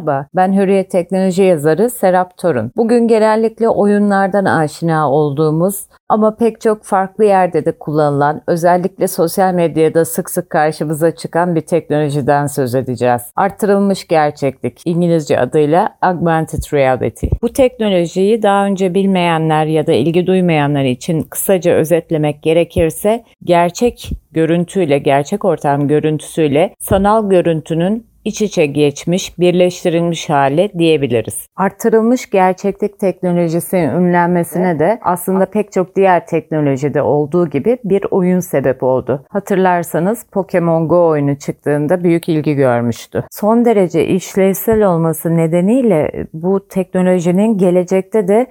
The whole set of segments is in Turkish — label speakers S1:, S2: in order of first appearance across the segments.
S1: Merhaba, ben Hürriyet Teknoloji yazarı Serap Torun. Bugün genellikle oyunlardan aşina olduğumuz ama pek çok farklı yerde de kullanılan, özellikle sosyal medyada sık sık karşımıza çıkan bir teknolojiden söz edeceğiz. Artırılmış gerçeklik, İngilizce adıyla Augmented Reality. Bu teknolojiyi daha önce bilmeyenler ya da ilgi duymayanlar için kısaca özetlemek gerekirse, gerçek görüntüyle, gerçek ortam görüntüsüyle sanal görüntünün iç içe geçmiş, birleştirilmiş hale diyebiliriz. Artırılmış gerçeklik teknolojisinin ünlenmesine de aslında pek çok diğer teknolojide olduğu gibi bir oyun sebep oldu. Hatırlarsanız Pokemon Go oyunu çıktığında büyük ilgi görmüştü. Son derece işlevsel olması nedeniyle bu teknolojinin gelecekte de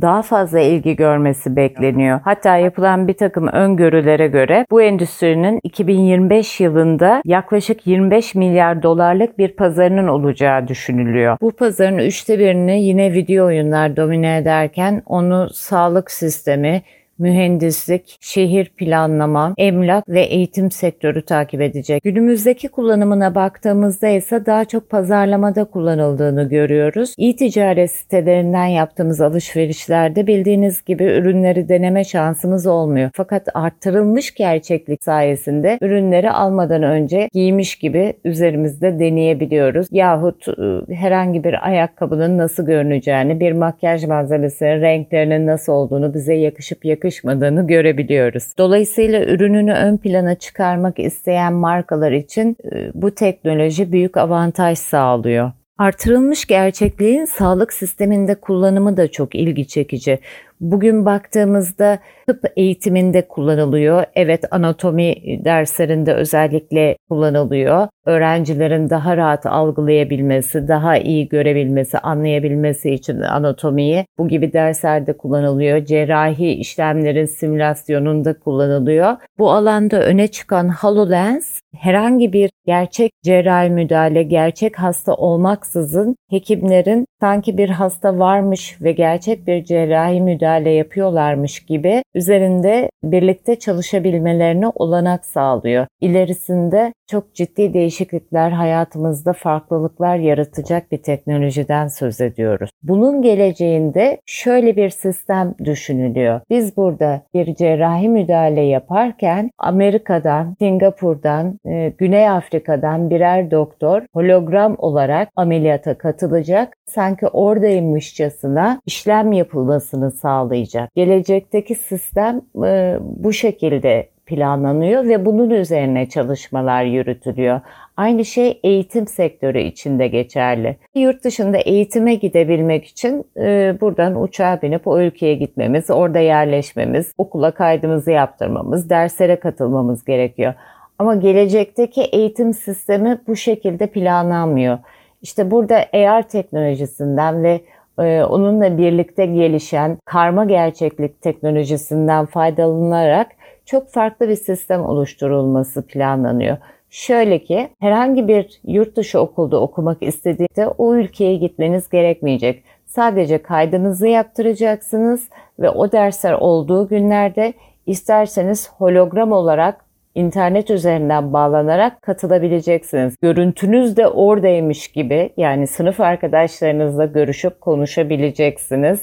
S1: daha fazla ilgi görmesi bekleniyor. Hatta yapılan bir takım öngörülere göre bu endüstrinin 2025 yılında yaklaşık 25 milyar dolarlık bir pazarının olacağı düşünülüyor. Bu pazarın üçte birini yine video oyunlar domine ederken onu sağlık sistemi, mühendislik, şehir planlama, emlak ve eğitim sektörü takip edecek. Günümüzdeki kullanımına baktığımızda ise daha çok pazarlamada kullanıldığını görüyoruz. İ-ticaret sitelerinden yaptığımız alışverişlerde bildiğiniz gibi ürünleri deneme şansımız olmuyor. Fakat arttırılmış gerçeklik sayesinde ürünleri almadan önce giymiş gibi üzerimizde deneyebiliyoruz. Yahut ıı, herhangi bir ayakkabının nasıl görüneceğini, bir makyaj malzemesinin renklerinin nasıl olduğunu bize yakışıp yakışmadığını yakışmadığını görebiliyoruz. Dolayısıyla ürününü ön plana çıkarmak isteyen markalar için e, bu teknoloji büyük avantaj sağlıyor. Artırılmış gerçekliğin sağlık sisteminde kullanımı da çok ilgi çekici. Bugün baktığımızda tıp eğitiminde kullanılıyor. Evet anatomi derslerinde özellikle kullanılıyor. Öğrencilerin daha rahat algılayabilmesi, daha iyi görebilmesi, anlayabilmesi için anatomiyi bu gibi derslerde kullanılıyor. Cerrahi işlemlerin simülasyonunda kullanılıyor. Bu alanda öne çıkan HoloLens herhangi bir gerçek cerrahi müdahale, gerçek hasta olmaksızın hekimlerin sanki bir hasta varmış ve gerçek bir cerrahi müdahale yapıyorlarmış gibi üzerinde birlikte çalışabilmelerine olanak sağlıyor. İlerisinde çok ciddi değişiklikler hayatımızda farklılıklar yaratacak bir teknolojiden söz ediyoruz. Bunun geleceğinde şöyle bir sistem düşünülüyor. Biz burada bir cerrahi müdahale yaparken Amerika'dan, Singapur'dan, e, Güney Afrika'dan birer doktor hologram olarak ameliyata katılacak. Sanki oradaymışçasına işlem yapılmasını sağlayacak. Gelecekteki sistem e, bu şekilde planlanıyor ve bunun üzerine çalışmalar yürütülüyor. Aynı şey eğitim sektörü içinde geçerli. Yurt dışında eğitime gidebilmek için e, buradan uçağa binip o ülkeye gitmemiz, orada yerleşmemiz, okula kaydımızı yaptırmamız, derslere katılmamız gerekiyor. Ama gelecekteki eğitim sistemi bu şekilde planlanmıyor. İşte burada AR teknolojisinden ve onunla birlikte gelişen karma gerçeklik teknolojisinden faydalanarak çok farklı bir sistem oluşturulması planlanıyor. Şöyle ki herhangi bir yurt dışı okulda okumak istediğinde o ülkeye gitmeniz gerekmeyecek. Sadece kaydınızı yaptıracaksınız ve o dersler olduğu günlerde isterseniz hologram olarak internet üzerinden bağlanarak katılabileceksiniz. Görüntünüz de oradaymış gibi yani sınıf arkadaşlarınızla görüşüp konuşabileceksiniz.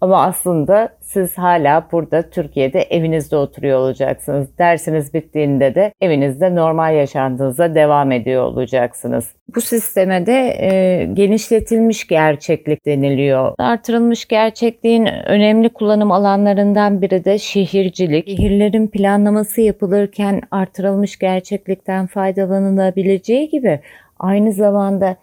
S1: Ama aslında siz hala burada Türkiye'de evinizde oturuyor olacaksınız. Dersiniz bittiğinde de evinizde normal yaşantınıza devam ediyor olacaksınız. Bu sisteme de e, genişletilmiş gerçeklik deniliyor. Artırılmış gerçekliğin önemli kullanım alanlarından biri de şehircilik. Şehirlerin planlaması yapılırken artırılmış gerçeklikten faydalanılabileceği gibi aynı zamanda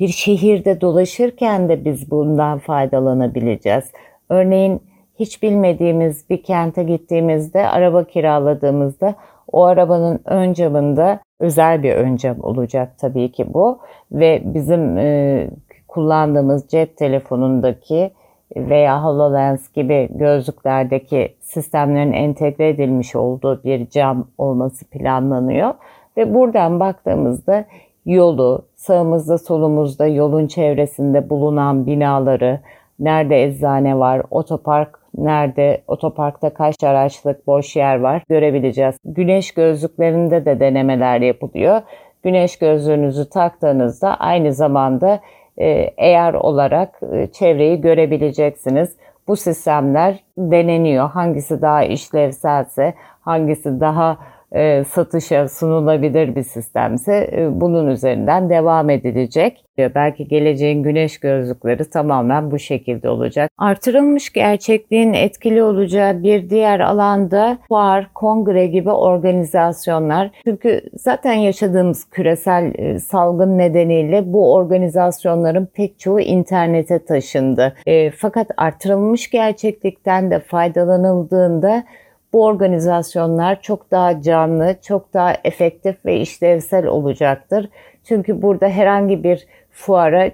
S1: bir şehirde dolaşırken de biz bundan faydalanabileceğiz. Örneğin hiç bilmediğimiz bir kente gittiğimizde, araba kiraladığımızda o arabanın ön camında özel bir ön cam olacak tabii ki bu ve bizim e, kullandığımız cep telefonundaki veya HoloLens gibi gözlüklerdeki sistemlerin entegre edilmiş olduğu bir cam olması planlanıyor ve buradan baktığımızda yolu, sağımızda solumuzda yolun çevresinde bulunan binaları, nerede eczane var, otopark nerede, otoparkta kaç araçlık boş yer var görebileceğiz. Güneş gözlüklerinde de denemeler yapılıyor. Güneş gözlüğünüzü taktığınızda aynı zamanda e, AR olarak e, çevreyi görebileceksiniz. Bu sistemler deneniyor. Hangisi daha işlevselse, hangisi daha e, satışa sunulabilir bir sistemse e, bunun üzerinden devam edilecek. Belki geleceğin güneş gözlükleri tamamen bu şekilde olacak. Artırılmış gerçekliğin etkili olacağı bir diğer alanda fuar, kongre gibi organizasyonlar. Çünkü zaten yaşadığımız küresel e, salgın nedeniyle bu organizasyonların pek çoğu internete taşındı. E, fakat artırılmış gerçeklikten de faydalanıldığında bu organizasyonlar çok daha canlı, çok daha efektif ve işlevsel olacaktır. Çünkü burada herhangi bir fuara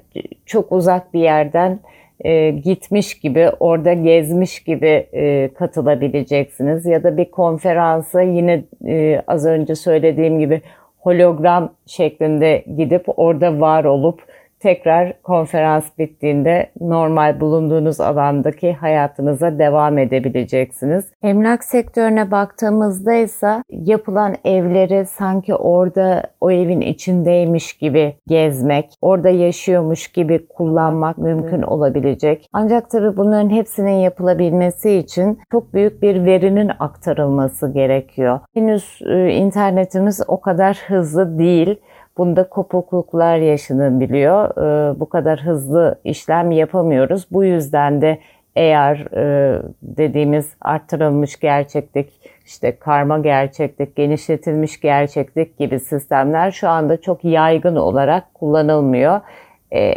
S1: çok uzak bir yerden e, gitmiş gibi, orada gezmiş gibi e, katılabileceksiniz. Ya da bir konferansa yine e, az önce söylediğim gibi hologram şeklinde gidip orada var olup tekrar konferans bittiğinde normal bulunduğunuz alandaki hayatınıza devam edebileceksiniz. Emlak sektörüne baktığımızda ise yapılan evleri sanki orada o evin içindeymiş gibi gezmek, orada yaşıyormuş gibi kullanmak mümkün olabilecek. Ancak tabii bunların hepsinin yapılabilmesi için çok büyük bir verinin aktarılması gerekiyor. Henüz e, internetimiz o kadar hızlı değil. Bunda kopukluklar yaşanabiliyor. E, bu kadar hızlı işlem yapamıyoruz. Bu yüzden de eğer e, dediğimiz arttırılmış gerçeklik, işte karma gerçeklik, genişletilmiş gerçeklik gibi sistemler şu anda çok yaygın olarak kullanılmıyor.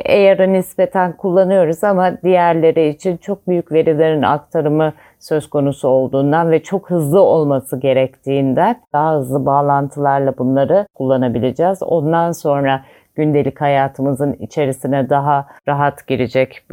S1: AR'ı nispeten kullanıyoruz ama diğerleri için çok büyük verilerin aktarımı söz konusu olduğundan ve çok hızlı olması gerektiğinden daha hızlı bağlantılarla bunları kullanabileceğiz. Ondan sonra gündelik hayatımızın içerisine daha rahat girecek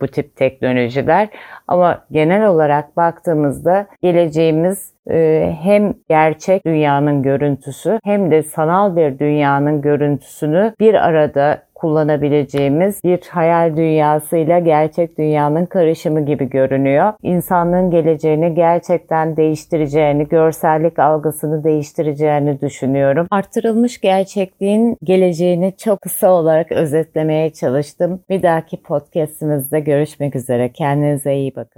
S1: bu tip teknolojiler. Ama genel olarak baktığımızda geleceğimiz e, hem gerçek dünyanın görüntüsü hem de sanal bir dünyanın görüntüsünü bir arada kullanabileceğimiz bir hayal dünyasıyla gerçek dünyanın karışımı gibi görünüyor. İnsanlığın geleceğini gerçekten değiştireceğini, görsellik algısını değiştireceğini düşünüyorum. Artırılmış gerçekliğin geleceğini çok kısa olarak özetlemeye çalıştım. Bir dahaki podcastimizde görüşmek üzere. Kendinize iyi bakın.